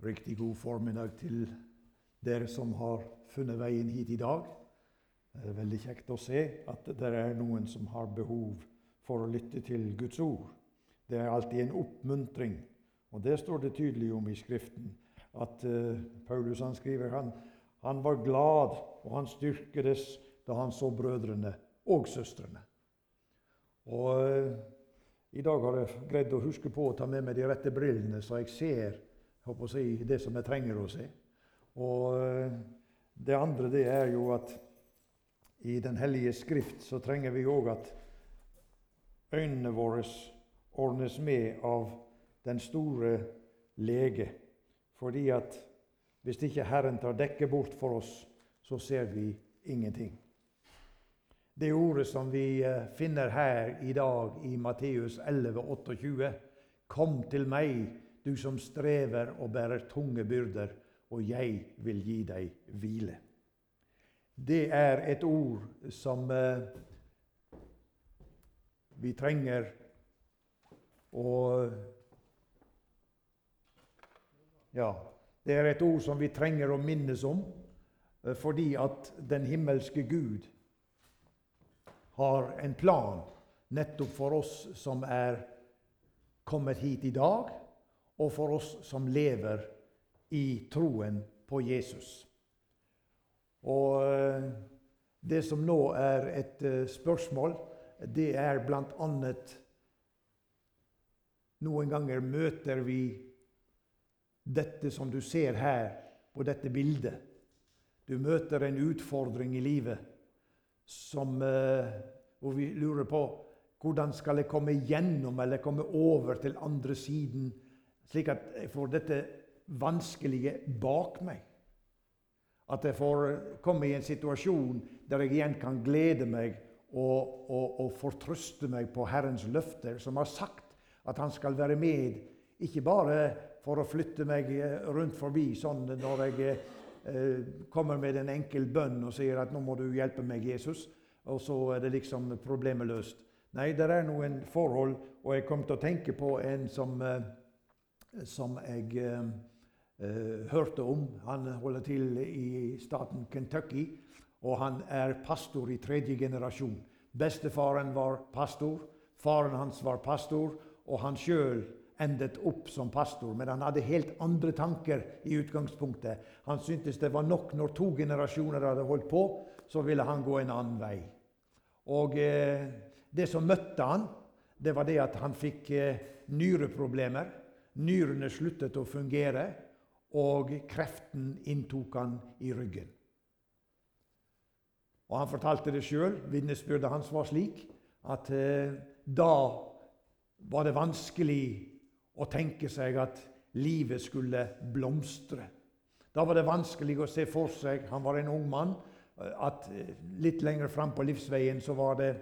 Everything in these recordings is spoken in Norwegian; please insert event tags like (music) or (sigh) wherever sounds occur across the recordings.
Riktig god formiddag til dere som har funnet veien hit i dag. Det er veldig kjekt å se at det er noen som har behov for å lytte til Guds ord. Det er alltid en oppmuntring, og det står det tydelig om i Skriften. At uh, Paulus han skriver han, han var glad, og han styrkedes da han så brødrene og søstrene. Og uh, I dag har jeg greid å huske på å ta med meg de rette brillene, så jeg ser håper å si, det som vi trenger å se. Og eh, det andre det er jo at i Den hellige skrift så trenger vi òg at øynene våre ordnes med av den store lege. Fordi at hvis ikke Herren tar dekket bort for oss, så ser vi ingenting. Det ordet som vi eh, finner her i dag i Matteus 11, 28, Kom til meg, du som strever og bærer tunge byrder, og jeg vil gi deg hvile. Det er et ord som eh, vi trenger å Ja, det er et ord som vi trenger å minnes om, eh, fordi at den himmelske Gud har en plan nettopp for oss som er kommet hit i dag, og for oss som lever i troen på Jesus. Og eh, det som nå er et eh, spørsmål, det er bl.a. Noen ganger møter vi dette som du ser her på dette bildet. Du møter en utfordring i livet som, eh, hvor vi lurer på hvordan skal jeg komme gjennom eller komme over til andre siden slik at jeg får dette vanskelige bak meg. At jeg får komme i en situasjon der jeg igjen kan glede meg og, og, og fortrøste meg på Herrens løfter, som har sagt at Han skal være med, ikke bare for å flytte meg rundt forbi sånn når jeg eh, kommer med en enkel bønn og sier at 'nå må du hjelpe meg, Jesus', og så er det liksom problemet løst. Nei, det er noen forhold, og jeg kom til å tenke på en som eh, som jeg eh, eh, hørte om. Han holder til i staten Kentucky, og han er pastor i tredje generasjon. Bestefaren var pastor, faren hans var pastor, og han sjøl endet opp som pastor. Men han hadde helt andre tanker i utgangspunktet. Han syntes det var nok når to generasjoner hadde holdt på, så ville han gå en annen vei. Og eh, det som møtte han, det var det at han fikk eh, nyreproblemer. Nyrene sluttet å fungere, og kreften inntok han i ryggen. Og Han fortalte det sjøl. Vitnesbyrdet hans var slik at eh, da var det vanskelig å tenke seg at livet skulle blomstre. Da var det vanskelig å se for seg Han var en ung mann. Eh, at eh, litt lenger fram på livsveien så var det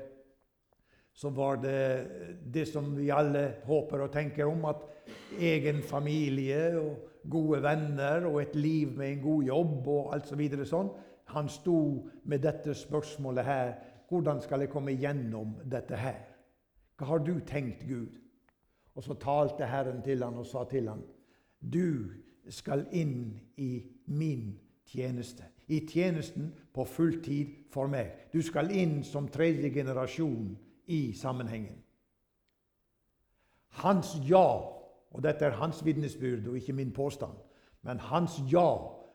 så var det det som vi alle håper og tenker om, at egen familie og gode venner og et liv med en god jobb og alt så videre sånn. Han sto med dette spørsmålet her. Hvordan skal jeg komme gjennom dette her? Hva har du tenkt, Gud? Og så talte Herren til han og sa til han, Du skal inn i min tjeneste. I tjenesten på fulltid for meg. Du skal inn som tredje generasjon i sammenhengen. Hans ja, og dette er hans vitnesbyrd og ikke min påstand, men hans ja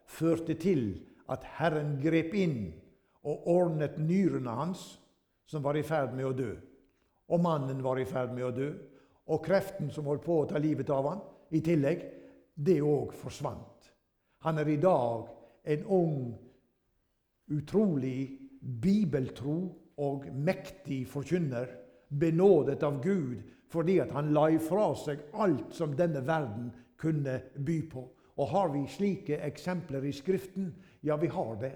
førte til at Herren grep inn og ordnet nyrene hans, som var i ferd med å dø. Og mannen var i ferd med å dø. Og kreften som holdt på å ta livet av han, i tillegg, det òg forsvant. Han er i dag en ung, utrolig bibeltro og mektig forkynner, benådet av Gud fordi at han la ifra seg alt som denne verden kunne by på. Og har vi slike eksempler i Skriften? Ja, vi har det.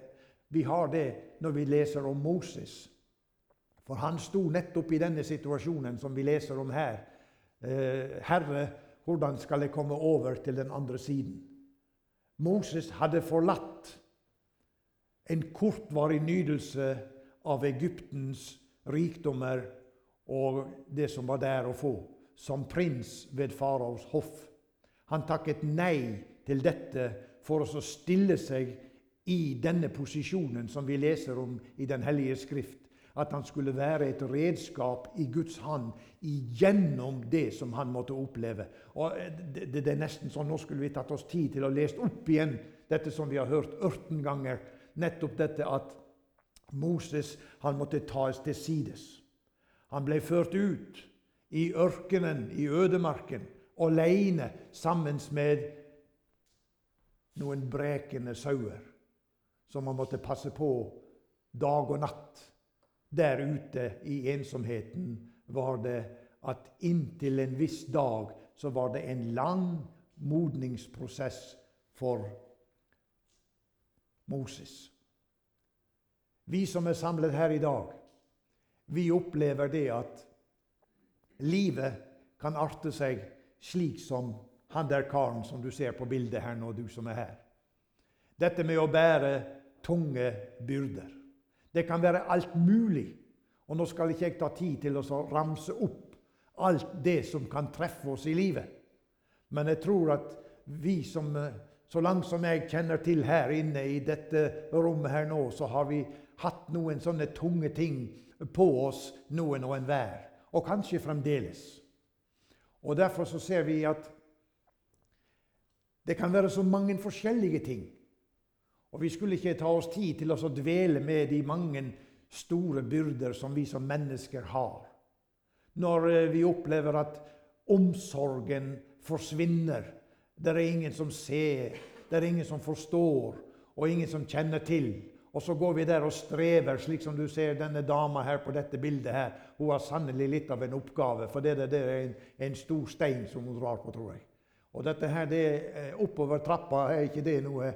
Vi har det når vi leser om Moses. For han sto nettopp i denne situasjonen som vi leser om her. Eh, Herre, hvordan skal jeg komme over til den andre siden? Moses hadde forlatt en kortvarig nydelse av Egyptens rikdommer og det som var der å få, som prins ved faraos hoff. Han takket nei til dette for å stille seg i denne posisjonen som vi leser om i Den hellige skrift. At han skulle være et redskap i Guds hand igjennom det som han måtte oppleve. Og det, det, er nesten sånn, Nå skulle vi tatt oss tid til å lese opp igjen dette som vi har hørt 18 ganger. Nettopp dette at Moses han måtte tas til sides. Han ble ført ut i ørkenen, i ødemarken, alene sammen med noen brekende sauer som han måtte passe på dag og natt. Der ute i ensomheten var det at inntil en viss dag så var det en lang modningsprosess for Moses. Vi som er samlet her i dag, vi opplever det at livet kan arte seg slik som han der karen som du ser på bildet her nå, du som er her. Dette med å bære tunge byrder. Det kan være alt mulig. Og nå skal ikke jeg ta tid til å ramse opp alt det som kan treffe oss i livet. Men jeg tror at vi som, så langt som jeg kjenner til her inne i dette rommet her nå, så har vi hatt noen sånne tunge ting på oss, noen og enhver. Og kanskje fremdeles. Og Derfor så ser vi at det kan være så mange forskjellige ting. Og Vi skulle ikke ta oss tid til å dvele med de mange store byrder som vi som mennesker har. Når eh, vi opplever at omsorgen forsvinner. Det er ingen som ser, det er ingen som forstår, og ingen som kjenner til. Og så går vi der og strever, slik som du ser denne dama her på dette bildet. her. Hun har sannelig litt av en oppgave, for det, det er en, en, stor stein som hun drar på, tror jeg. Og dette her, det, eh, Oppover trappa er ikke det noe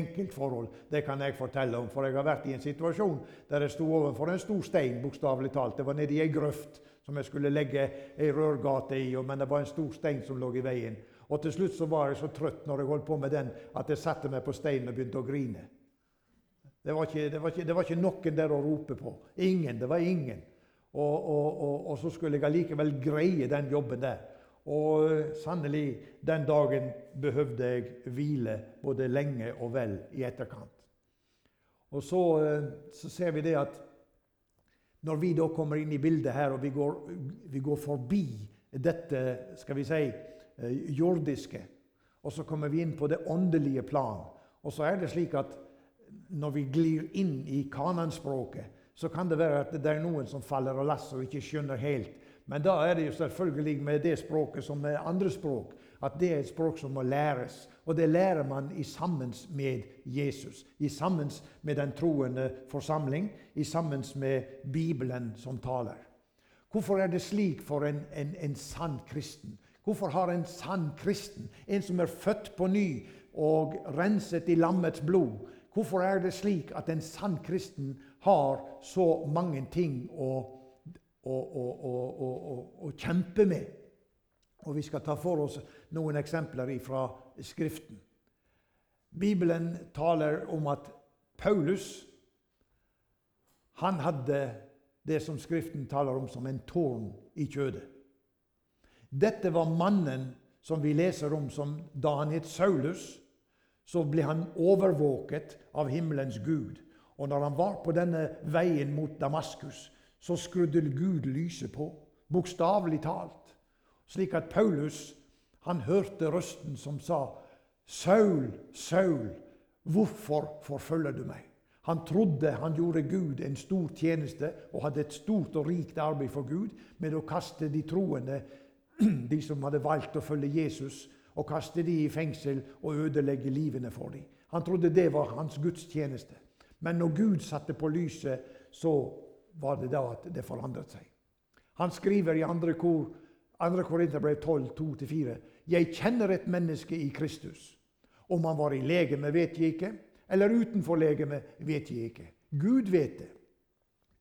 enkelt forhold. Det kan jeg fortelle om, for jeg har vært i en situasjon der jeg sto overfor en stor stein, bokstavelig talt. Det var nede i ei grøft som jeg skulle legge ei rørgate i, men det var en stor stein som lå i veien. Og til slutt så var jeg så trøtt når jeg holdt på med den, at jeg satte meg på steinen og begynte å grine. Det var, ikke, det, var ikke, det var, ikke, noen der å rope på. Ingen. Det var ingen. Og, og, og, og, så skulle jeg allikevel greie den jobben der. Og eh, sannelig, den dagen behøvde jeg hvile både lenge og vel i etterkant. Og så, eh, så ser vi det at når vi da kommer inn i bildet her, og vi går, vi går forbi dette skal vi si, eh, jordiske, og så kommer vi inn på det åndelige plan, og så er det slik at når vi glir inn i kananspråket, så kan det være at det er noen som faller av lasset og ikke skjønner helt. Men da er det jo selvfølgelig med det språket som med andre språk, at det er et språk som må læres. Og det lærer man i sammen med Jesus, i sammen med den troende forsamling, i sammen med Bibelen som taler. Hvorfor er det slik for en, en, en sann kristen? Hvorfor har en sann kristen, en som er født på ny og renset i lammets blod, Hvorfor er det slik at en sann kristen har så mange ting å, å, å, å, kjempe med? Og Vi skal ta for oss noen eksempler fra Skriften. Bibelen taler om at Paulus han hadde det som Skriften taler om som en tårn i kjødet. Dette var mannen som vi leser om som da han het Saulus så ble han overvåket av himmelens Gud. Og når han var på denne veien mot Damaskus, så skrudde Gud lyset på, bokstavelig talt, slik at Paulus han hørte røsten som sa, 'Saul, Saul, hvorfor forfølger du meg?' Han trodde han gjorde Gud en stor tjeneste og hadde et stort og rikt arbeid for Gud med å kaste de troende, (clears throat) de som hadde valgt å følge Jesus, og kaste de i fengsel og ødelegge livene for dem. Han trodde det var hans gudstjeneste. Men når Gud satte på lyset, så var det da at det forandret seg. Han skriver i 2. Kor, 2. Korinterbrev 12, 2-4.: Jeg kjenner et menneske i Kristus. Om han var i legeme, vet jeg ikke, eller utenfor legeme, vet jeg ikke. Gud vet det.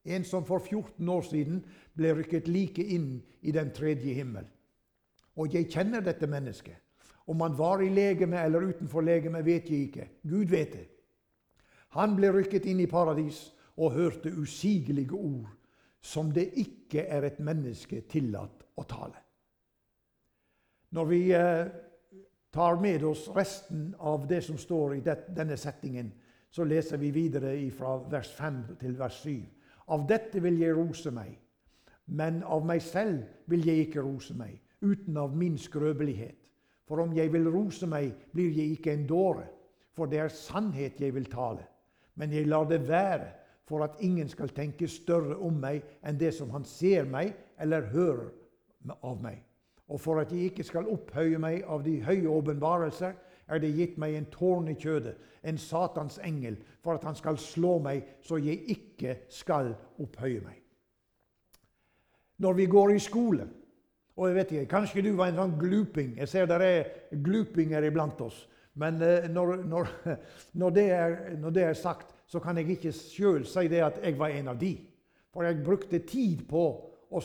En som for 14 år siden ble rykket like inn i den tredje himmel. Og jeg kjenner dette mennesket. Om han var i legeme eller utenfor legeme, vet jeg ikke. Gud vet det. Han ble rykket inn i paradis og hørte usigelige ord som det ikke er et menneske tillatt å tale. Når vi eh, tar med oss resten av det som står i denne settingen, så leser vi videre fra vers 5 til vers 7. Av dette vil jeg rose meg, men av meg selv vil jeg ikke rose meg, uten av min skrøbelighet. For om jeg vil rose meg, blir jeg ikke en dåre, for det er sannhet jeg vil tale. Men jeg lar det være, for at ingen skal tenke større om meg enn det som han ser meg eller hører av meg. Og for at jeg ikke skal opphøye meg av de høye åpenbarelser, er det gitt meg en tårn i kjødet, en Satans engel, for at han skal slå meg, så jeg ikke skal opphøye meg. Når vi går i skole og jeg vet ikke, Kanskje du var en sånn gluping. Jeg ser det er glupinger iblant oss. Men eh, når, når, (laughs) når, det er, når, det er, sagt, så kan jeg ikke sjøl si det at jeg var en av de. For jeg brukte tid på å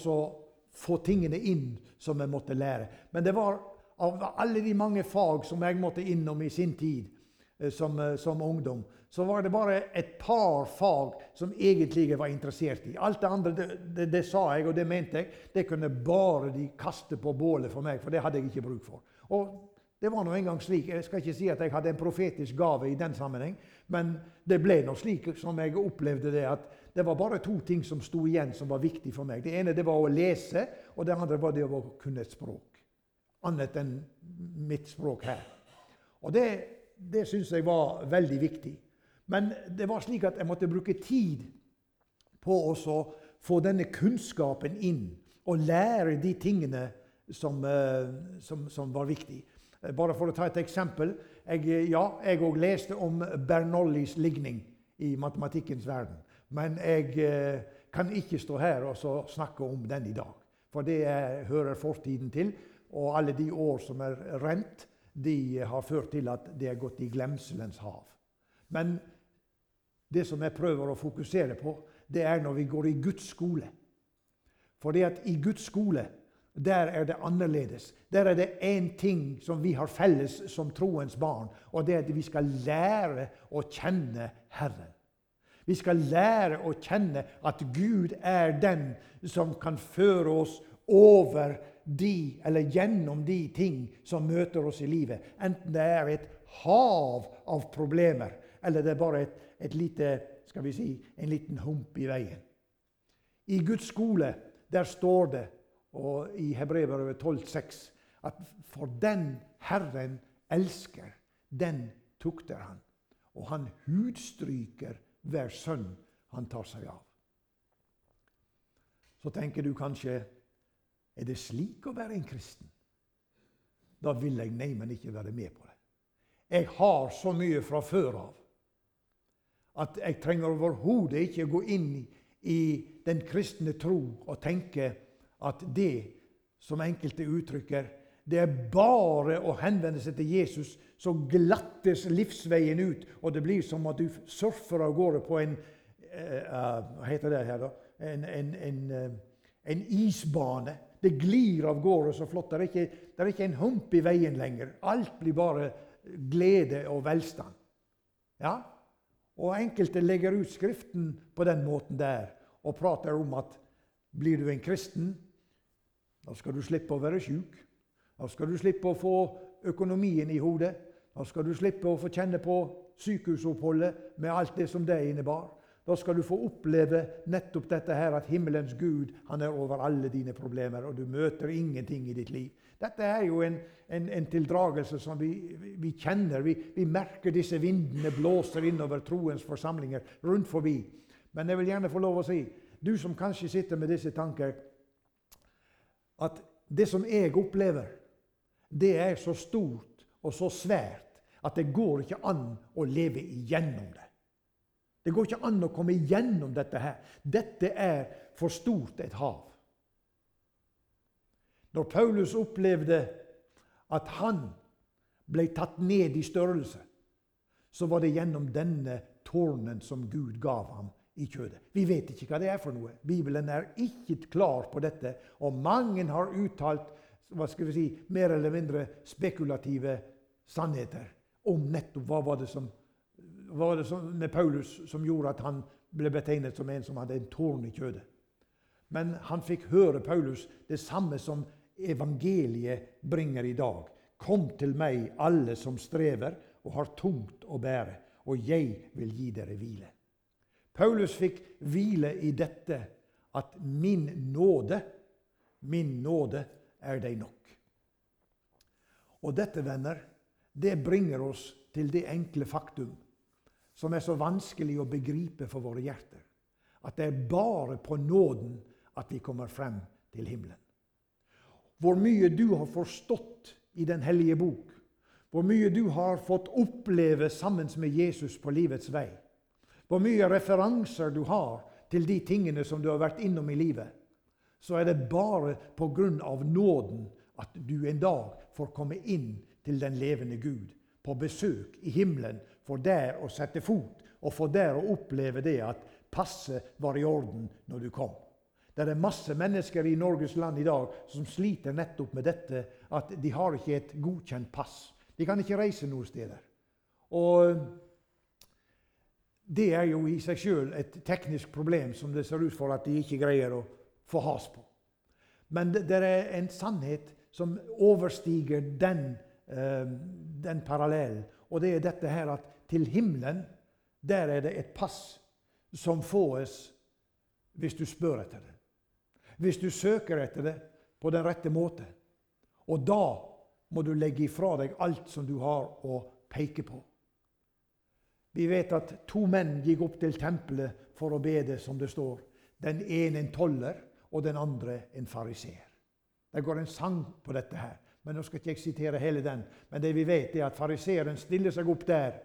få tingene inn som jeg måtte lære. Men det var av alle de mange fag som jeg måtte innom i sin tid eh, som, eh, som, ungdom, så var det bare et par fag som egentlig jeg var interessert i. Alt det andre det, det, det, sa jeg, og det mente jeg. Det kunne bare de kaste på bålet for meg, for det hadde jeg ikke bruk for. Og det var nå engang slik. Jeg skal ikke si at jeg hadde en profetisk gave i den sammenheng, men det ble nå slik som jeg opplevde det, at det var bare to ting som sto igjen som var viktig for meg. Det ene det var å lese, og det andre var det å kunne et språk annet enn mitt språk her. Og Det, det syns jeg var veldig viktig. Men det var slik at jeg måtte bruke tid på å få denne kunnskapen inn og lære de tingene som, eh, som, som var viktige. Bare for å ta et eksempel. Jeg, ja, jeg òg leste om Bernollis ligning i matematikkens verden. Men jeg eh, kan ikke stå her og snakke om den i dag. For det hører fortiden til. Og alle de år som er rent, de har ført til at det er gått i glemselens hav. Men det som jeg prøver å fokusere på, det er når vi går i Guds skole. For i Guds skole der er det annerledes. Der er det én ting som vi har felles som troens barn, og det er at vi skal lære å kjenne Herren. Vi skal lære å kjenne at Gud er den som kan føre oss over de, eller gjennom de ting som møter oss i livet. Enten det er et hav av problemer, eller det er bare et, et lite, skal vi si, en liten hump i veien. I Guds skole der står det og i Hebrevet 12,6 at for den Herren elsker, den tukter han. Og han hudstryker hver sønn han tar seg av. Så tenker du kanskje er det slik å være en kristen? Da vil jeg neimen ikke være med på det. Jeg har så mye fra før av at jeg trenger overhodet ikke gå inn i den kristne tro og tenke at det, som enkelte uttrykker, det er bare å henvende seg til Jesus, så glattes livsveien ut. Og det blir som at du surfer av gårde på en uh, Hva heter det her, da? En, en, en, uh, en isbane. Det glir av gårde så flott. Det er, ikke, det er ikke en hump i veien lenger. Alt blir bare glede og velstand. Ja? Og enkelte legger ut Skriften på den måten der og prater om at blir du en kristen, da skal du slippe å være sjuk. Da skal du slippe å få økonomien i hodet. Da skal du slippe å få kjenne på sykehusoppholdet med alt det som det innebar. Da skal du få oppleve nettopp dette her, at himmelens Gud han er over alle dine problemer, og du møter ingenting i ditt liv. Dette er jo en, en, en tildragelse som vi, vi kjenner. Vi, vi, merker disse vindene blåser innover troens forsamlinger rundt forbi. Men jeg vil gjerne få lov å si, du som kanskje sitter med disse tanker, at det som jeg opplever, det er så stort og så svært at det går ikke an å leve igjennom det. Det går ikke an å komme igjennom dette her. Dette er for stort et hav. Når Paulus opplevde at han ble tatt ned i størrelse, så var det gjennom denne tårnen som Gud gav ham i kjødet. Vi vet ikke hva det er for noe. Bibelen er ikke klar på dette. Og mange har uttalt hva skal vi si, mer eller mindre spekulative sannheter om nettopp hva var det som var det med Paulus som gjorde at han ble betegnet som en som hadde en tårn i kjødet. Men han fikk høre Paulus det samme som evangeliet bringer i dag. Kom til meg, alle som strever og har tungt å bære, og jeg vil gi dere hvile. Paulus fikk hvile i dette at min nåde, min nåde er deg nok. Og dette, venner, det bringer oss til det enkle faktum som er så vanskelig å begripe for våre hjerter. At det er bare på nåden at vi kommer frem til himmelen. Hvor mye du har forstått i Den hellige bok, hvor mye du har fått oppleve sammen med Jesus på livets vei, hvor mye referanser du har til de tingene som du har vært innom i livet, så er det bare på grunn av nåden at du en dag får komme inn til den levende Gud på besøk i himmelen, for der å sette fot, og for der å oppleve det at passet var i orden når du kom. Det er masse mennesker i Norges land i dag som sliter nettopp med dette at de har ikke et godkjent pass. De kan ikke reise noen steder. Og det er jo i seg sjøl et teknisk problem som det ser ut for at de ikke greier å få has på. Men det, er en sannhet som overstiger den Eh, den parallellen. Og det er dette her at til himmelen, der er det et pass som fåes hvis du spør etter det. Hvis du søker etter det på den rette måte. Og da må du legge ifra deg alt som du har å peke på. Vi vet at to menn gikk opp til tempelet for å bede, som det står. Den ene en toller, og den andre en fariseer. Det går en sang på dette her. Men nå skal ikke jeg sitere hele den. Men det vi vet, er at fariseeren stiller seg opp der.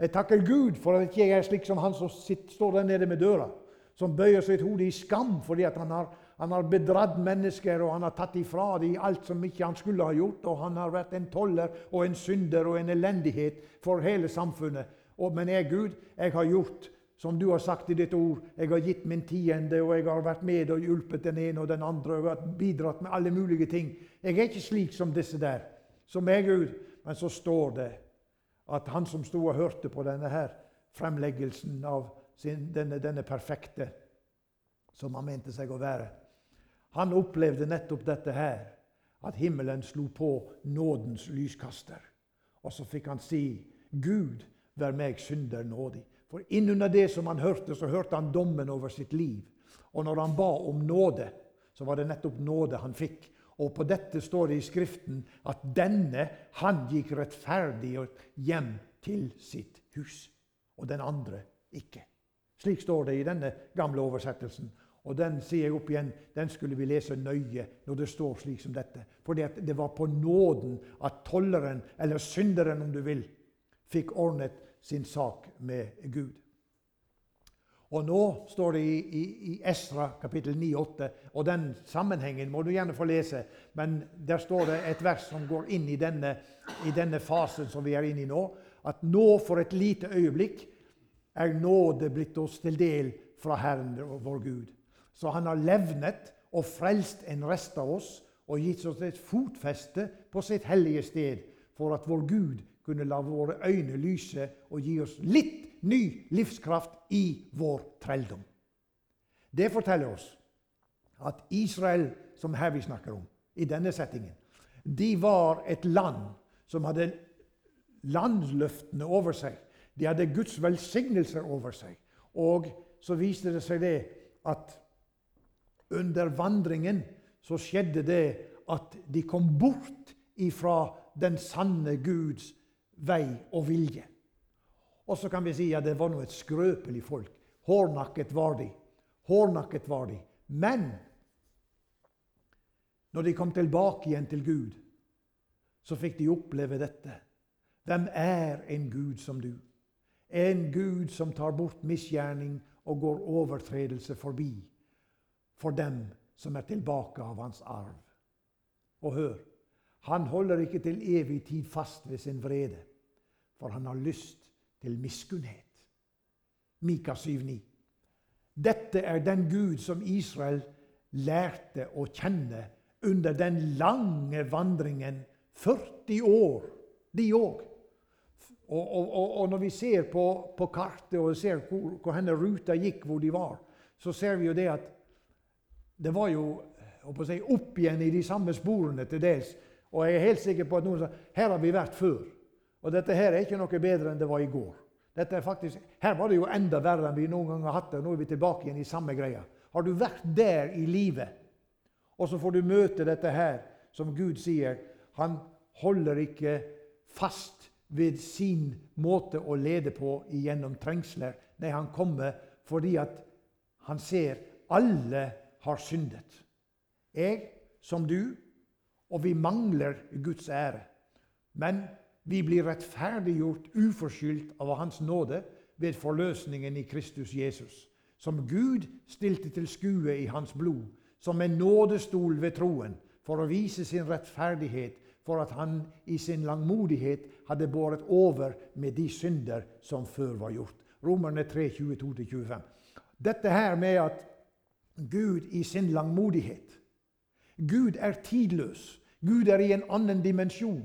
Jeg takker Gud for at jeg ikke er slik som han som sitter, står der nede med døra. Som bøyer sitt hode i skam fordi han har, han har bedratt mennesker og han har tatt ifra dem alt som ikke han skulle ha gjort. Og han har vært en toller og en synder og en elendighet for hele samfunnet. Og, men jeg, Gud, jeg har gjort som du har sagt i ditt ord. Jeg har gitt min tiende, og jeg har vært med og hjulpet den ene og den andre. og bidratt med alle mulige ting. Jeg er ikke slik som disse der, som er Gud. Men så står det at han som sto og hørte på denne her fremleggelsen av sin, denne, denne perfekte, som han mente seg å være, han opplevde nettopp dette her. At himmelen slo på nådens lyskaster. Og så fikk han si, Gud, vær meg synder nådig. For innunder det som han hørte, så hørte han dommen over sitt liv. Og når han ba om nåde, så var det nettopp nåde han fikk. Og på dette står det i Skriften at denne, han gikk rettferdig hjem til sitt hus. Og den andre ikke. Slik står det i denne gamle oversettelsen. Og den sier jeg opp igjen, den skulle vi lese nøye når det står slik som dette. Fordi det var på nåden at tolleren, eller synderen om du vil, fikk ordnet sin sak med Gud. Og nå står det i, i, i Esra kapittel 9-8, og den sammenhengen må du gjerne få lese. Men der står det et vers som går inn i denne, i denne fasen som vi er inne i nå. At nå, for et lite øyeblikk, er nåde blitt oss til del fra Herren vår Gud. Så han har levnet og frelst en rest av oss og gitt oss et fotfeste på sitt hellige sted, for at vår Gud kunne la våre øyne lyse og gi oss litt ny livskraft i vår trelldom. Det forteller oss at Israel, som her vi snakker om, i denne settingen, de var et land som hadde landløftene over seg. De hadde Guds velsignelser over seg. Og så viste det seg det at under vandringen så skjedde det at de kom bort ifra den sanne Guds vei og vilje. Og så kan vi si at det var nå et skrøpelig folk. Hårnakket var de. Hårnakket var de. Men når de kom tilbake igjen til Gud, så fikk de oppleve dette. Hvem er en Gud som du? En Gud som tar bort misgjerning og går overtredelse forbi for dem som er tilbake av hans arv. Og hør, han holder ikke til evig tid fast ved sin vrede for han har lyst til miskunnhet. Mika 7,9. Dette er den Gud som Israel lærte å kjenne under den lange vandringen 40 år, de òg. Og, og, og, og, når vi ser på, på kartet og ser hvor, hvor henne ruta gikk, hvor de var, så ser vi jo det at det var jo si, opp igjen i de samme sporene til dels. Og jeg er helt sikker på at noen sa her har vi vært før. Og dette her er ikke noe bedre enn det var i går. Dette er faktisk, her var det jo enda verre enn vi noen gang har hatt det. Nå er vi tilbake igjen i samme greia. Har du vært der i livet, og så får du møte dette her, som Gud sier Han holder ikke fast ved sin måte å lede på gjennom trengsler. Nei, han kommer fordi at han ser alle har syndet. Jeg som du, og vi mangler Guds ære. Men vi blir rettferdiggjort uforskyldt av Hans nåde ved forløsningen i Kristus Jesus, som Gud stilte til skue i Hans blod, som en nådestol ved troen, for å vise sin rettferdighet, for at han i sin langmodighet hadde båret over med de synder som før var gjort. Romerne 3, 22-25. Dette her med at Gud i sin langmodighet Gud er tidløs. Gud er i en annen dimensjon.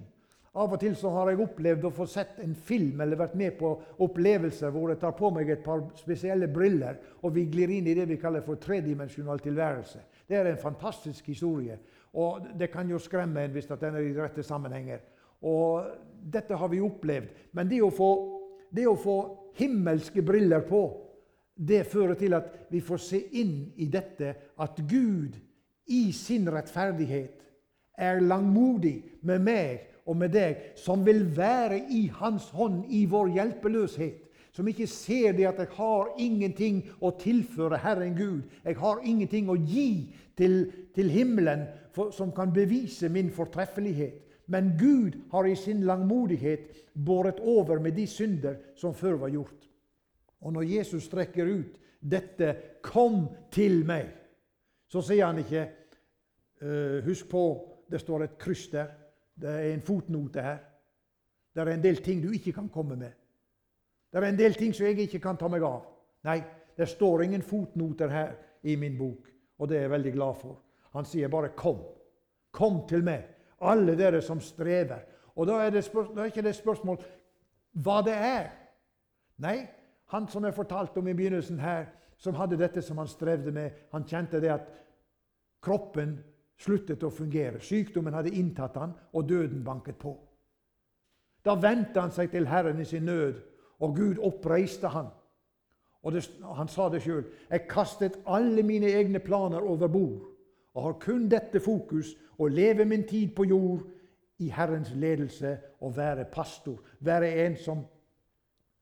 Av og til så har jeg opplevd å få sett en film eller vært med på opplevelser hvor jeg tar på meg et par spesielle briller, og vi glir inn i det vi kaller for tredimensjonal tilværelse. Det er en fantastisk historie, og det kan jo skremme en hvis den er i rette sammenhenger. Og dette har vi opplevd. Men det å få, det å få himmelske briller på, det fører til at vi får se inn i dette at Gud i sin rettferdighet er langmodig med meg og med deg, som vil være i Hans hånd i vår hjelpeløshet. Som ikke ser det at jeg har ingenting å tilføre Herren Gud. Jeg har ingenting å gi til, til himmelen for, som kan bevise min fortreffelighet. Men Gud har i sin langmodighet båret over med de synder som før var gjort. Og når Jesus strekker ut dette 'Kom til meg', så sier han ikke uh, Husk på, det står et kryss der. Det er en fotnote her. Det er en del ting du ikke kan komme med. Det er en del ting som jeg ikke kan ta meg av. Nei, det står ingen fotnoter her i min bok, og det er jeg veldig glad for. Han sier bare 'kom'. Kom til meg, alle dere som strever. Og da er, det da er ikke det spørsmål hva det er. Nei, han som jeg fortalte om i begynnelsen her, som hadde dette som han strevde med, han kjente det at kroppen sluttet å fungere. Sykdommen hadde inntatt han, og døden banket på. Da vendte han seg til Herren i sin nød, og Gud oppreiste han. Og det, Han sa det sjøl. 'Jeg kastet alle mine egne planer over bord' 'og har kun dette fokus å leve min tid på jord i Herrens ledelse og være pastor.' Være en som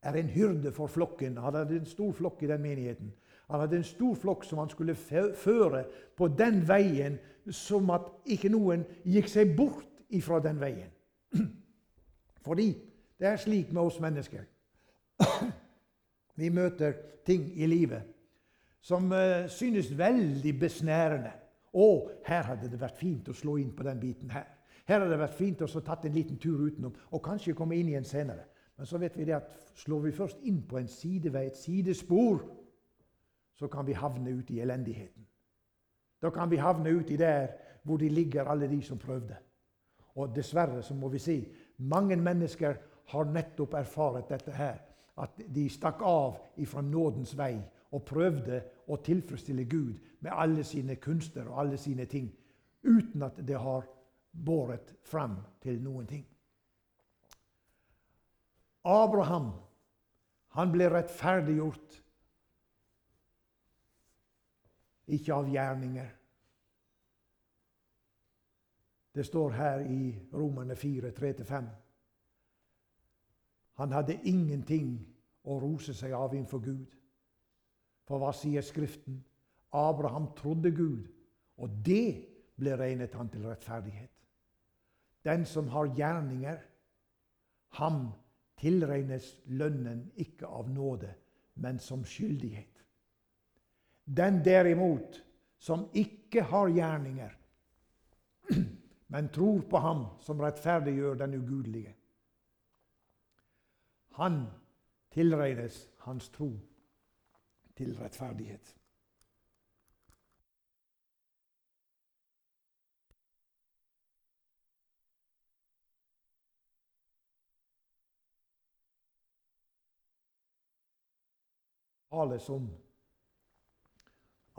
er en hyrde for flokken. Han hadde en stor flokk i den menigheten. Han hadde en stor flokk som han skulle føre på den veien som at ikke noen gikk seg bort ifra den veien. (clears throat) Fordi det er slik med oss mennesker. (clears throat) Vi møter ting i livet som uh, synes veldig besnærende. Å, her hadde det vært fint å slå inn på den biten her. Her hadde det vært fint å tatt en liten tur utenom og kanskje komme inn igjen senere. Men så vet vi det at slår vi først inn på en sidevei, et sidespor, så kan vi havne ute i elendigheten. Da kan vi havne uti der hvor de ligger, alle de som prøvde. Og dessverre så må vi si mange mennesker har nettopp erfart dette her. At de stakk av ifra nådens vei og prøvde å tilfredsstille Gud med alle sine kunster og alle sine ting, uten at det har båret fram til noen ting. Abraham han ble rettferdiggjort ikke av gjerninger. Det står her i Romerne 4, 3-5. Han hadde ingenting å rose seg av innenfor Gud. For hva sier Skriften? Abraham trodde Gud, og det ble regnet han til rettferdighet. Den som har gjerninger, ham tilregnes lønnen ikke av nåde, men som skyldighet. Den derimot som ikke har gjerninger, (clears throat) men tror på Ham som rettferdiggjør den ugudelige. Han tilregnes hans tro til rettferdighet. tales om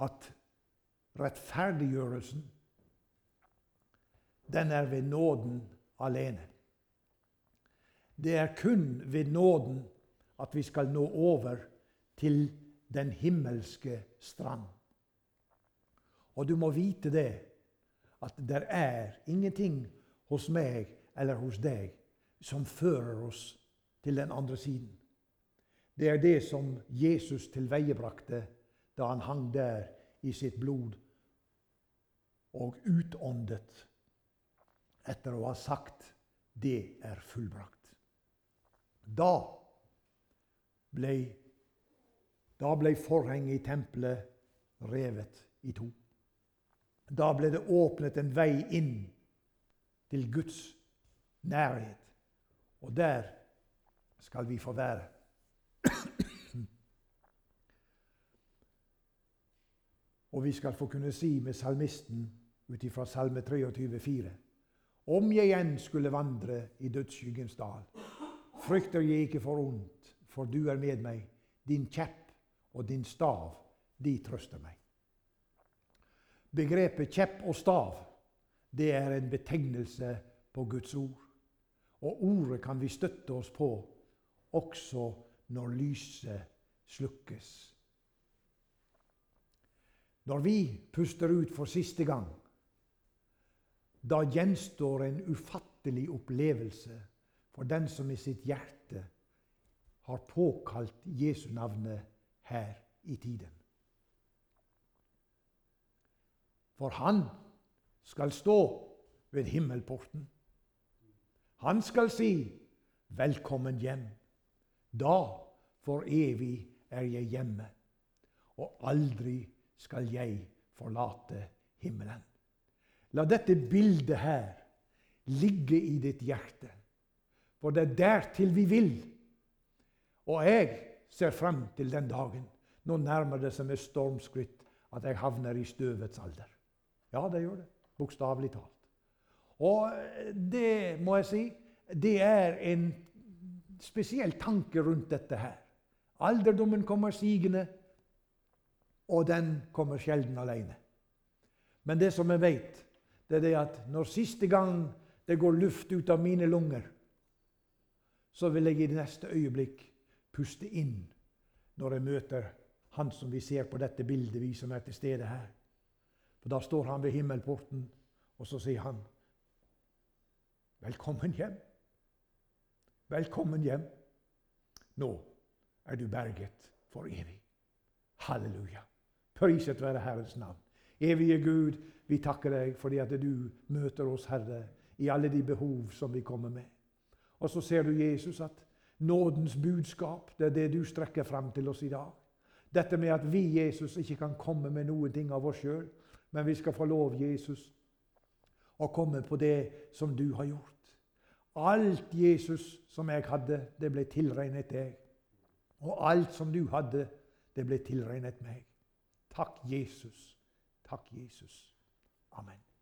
at rettferdiggjørelsen den er ved nåden alene. Det er kun ved nåden at vi skal nå over til den himmelske strand. Og du må vite det, at det er ingenting hos meg eller hos deg som fører oss til den andre siden. Det er det som Jesus tilveiebrakte da han hang der i sitt blod og utåndet etter å ha sagt 'det er fullbrakt'. Da ble, da ble forhenget i tempelet revet i to. Da ble det åpnet en vei inn til Guds nærhet. Og der skal vi få være. Og vi skal få kunne si med salmisten ut ifra Salme 23, 23,4.: Om jeg igjen skulle vandre i dødsskyggens dal, frykter jeg ikke for ondt, for du er med meg. Din kjepp og din stav, de trøster meg. Begrepet kjepp og stav det er en betegnelse på Guds ord. Og ordet kan vi støtte oss på også når lyset slukkes. Når vi puster ut for siste gang, da gjenstår en ufattelig opplevelse for den som i sitt hjerte har påkalt Jesu navnet her i tiden. For han skal stå ved himmelporten. Han skal si 'Velkommen hjem'. Da for evig er jeg hjemme, og aldri skal jeg forlate himmelen. La dette bildet her ligge i ditt hjerte, for det er dertil vi vil. Og jeg ser frem til den dagen. Nå nærmer det seg med stormskritt at jeg havner i støvets alder. Ja, det gjør det. Bokstavelig talt. Og det må jeg si det er en spesiell tanke rundt dette her. Alderdommen kommer sigende, og den kommer sjelden alene. Men det som jeg vet, det er det at når siste gang det går luft ut av mine lunger, så vil jeg i det neste øyeblikk puste inn når jeg møter han som vi ser på dette bildet, vi som er til stede her. For Da står han ved himmelporten, og så sier han, 'Velkommen hjem. Velkommen hjem. Nå er du berget for evig.' Halleluja. Priset være Herrens navn. Evige Gud, vi takker deg fordi at du møter oss, Herre, i alle de behov som vi kommer med. Og så ser du, Jesus, at nådens budskap, det er det du strekker frem til oss i dag. Dette med at vi, Jesus, ikke kan komme med noen ting av oss sjøl, men vi skal få lov, Jesus, å komme på det som du har gjort. Alt, Jesus, som jeg hadde, det ble tilregnet deg. Og alt som du hadde, det ble tilregnet meg. Takk, Jesus. Takk, Jesus. Amen.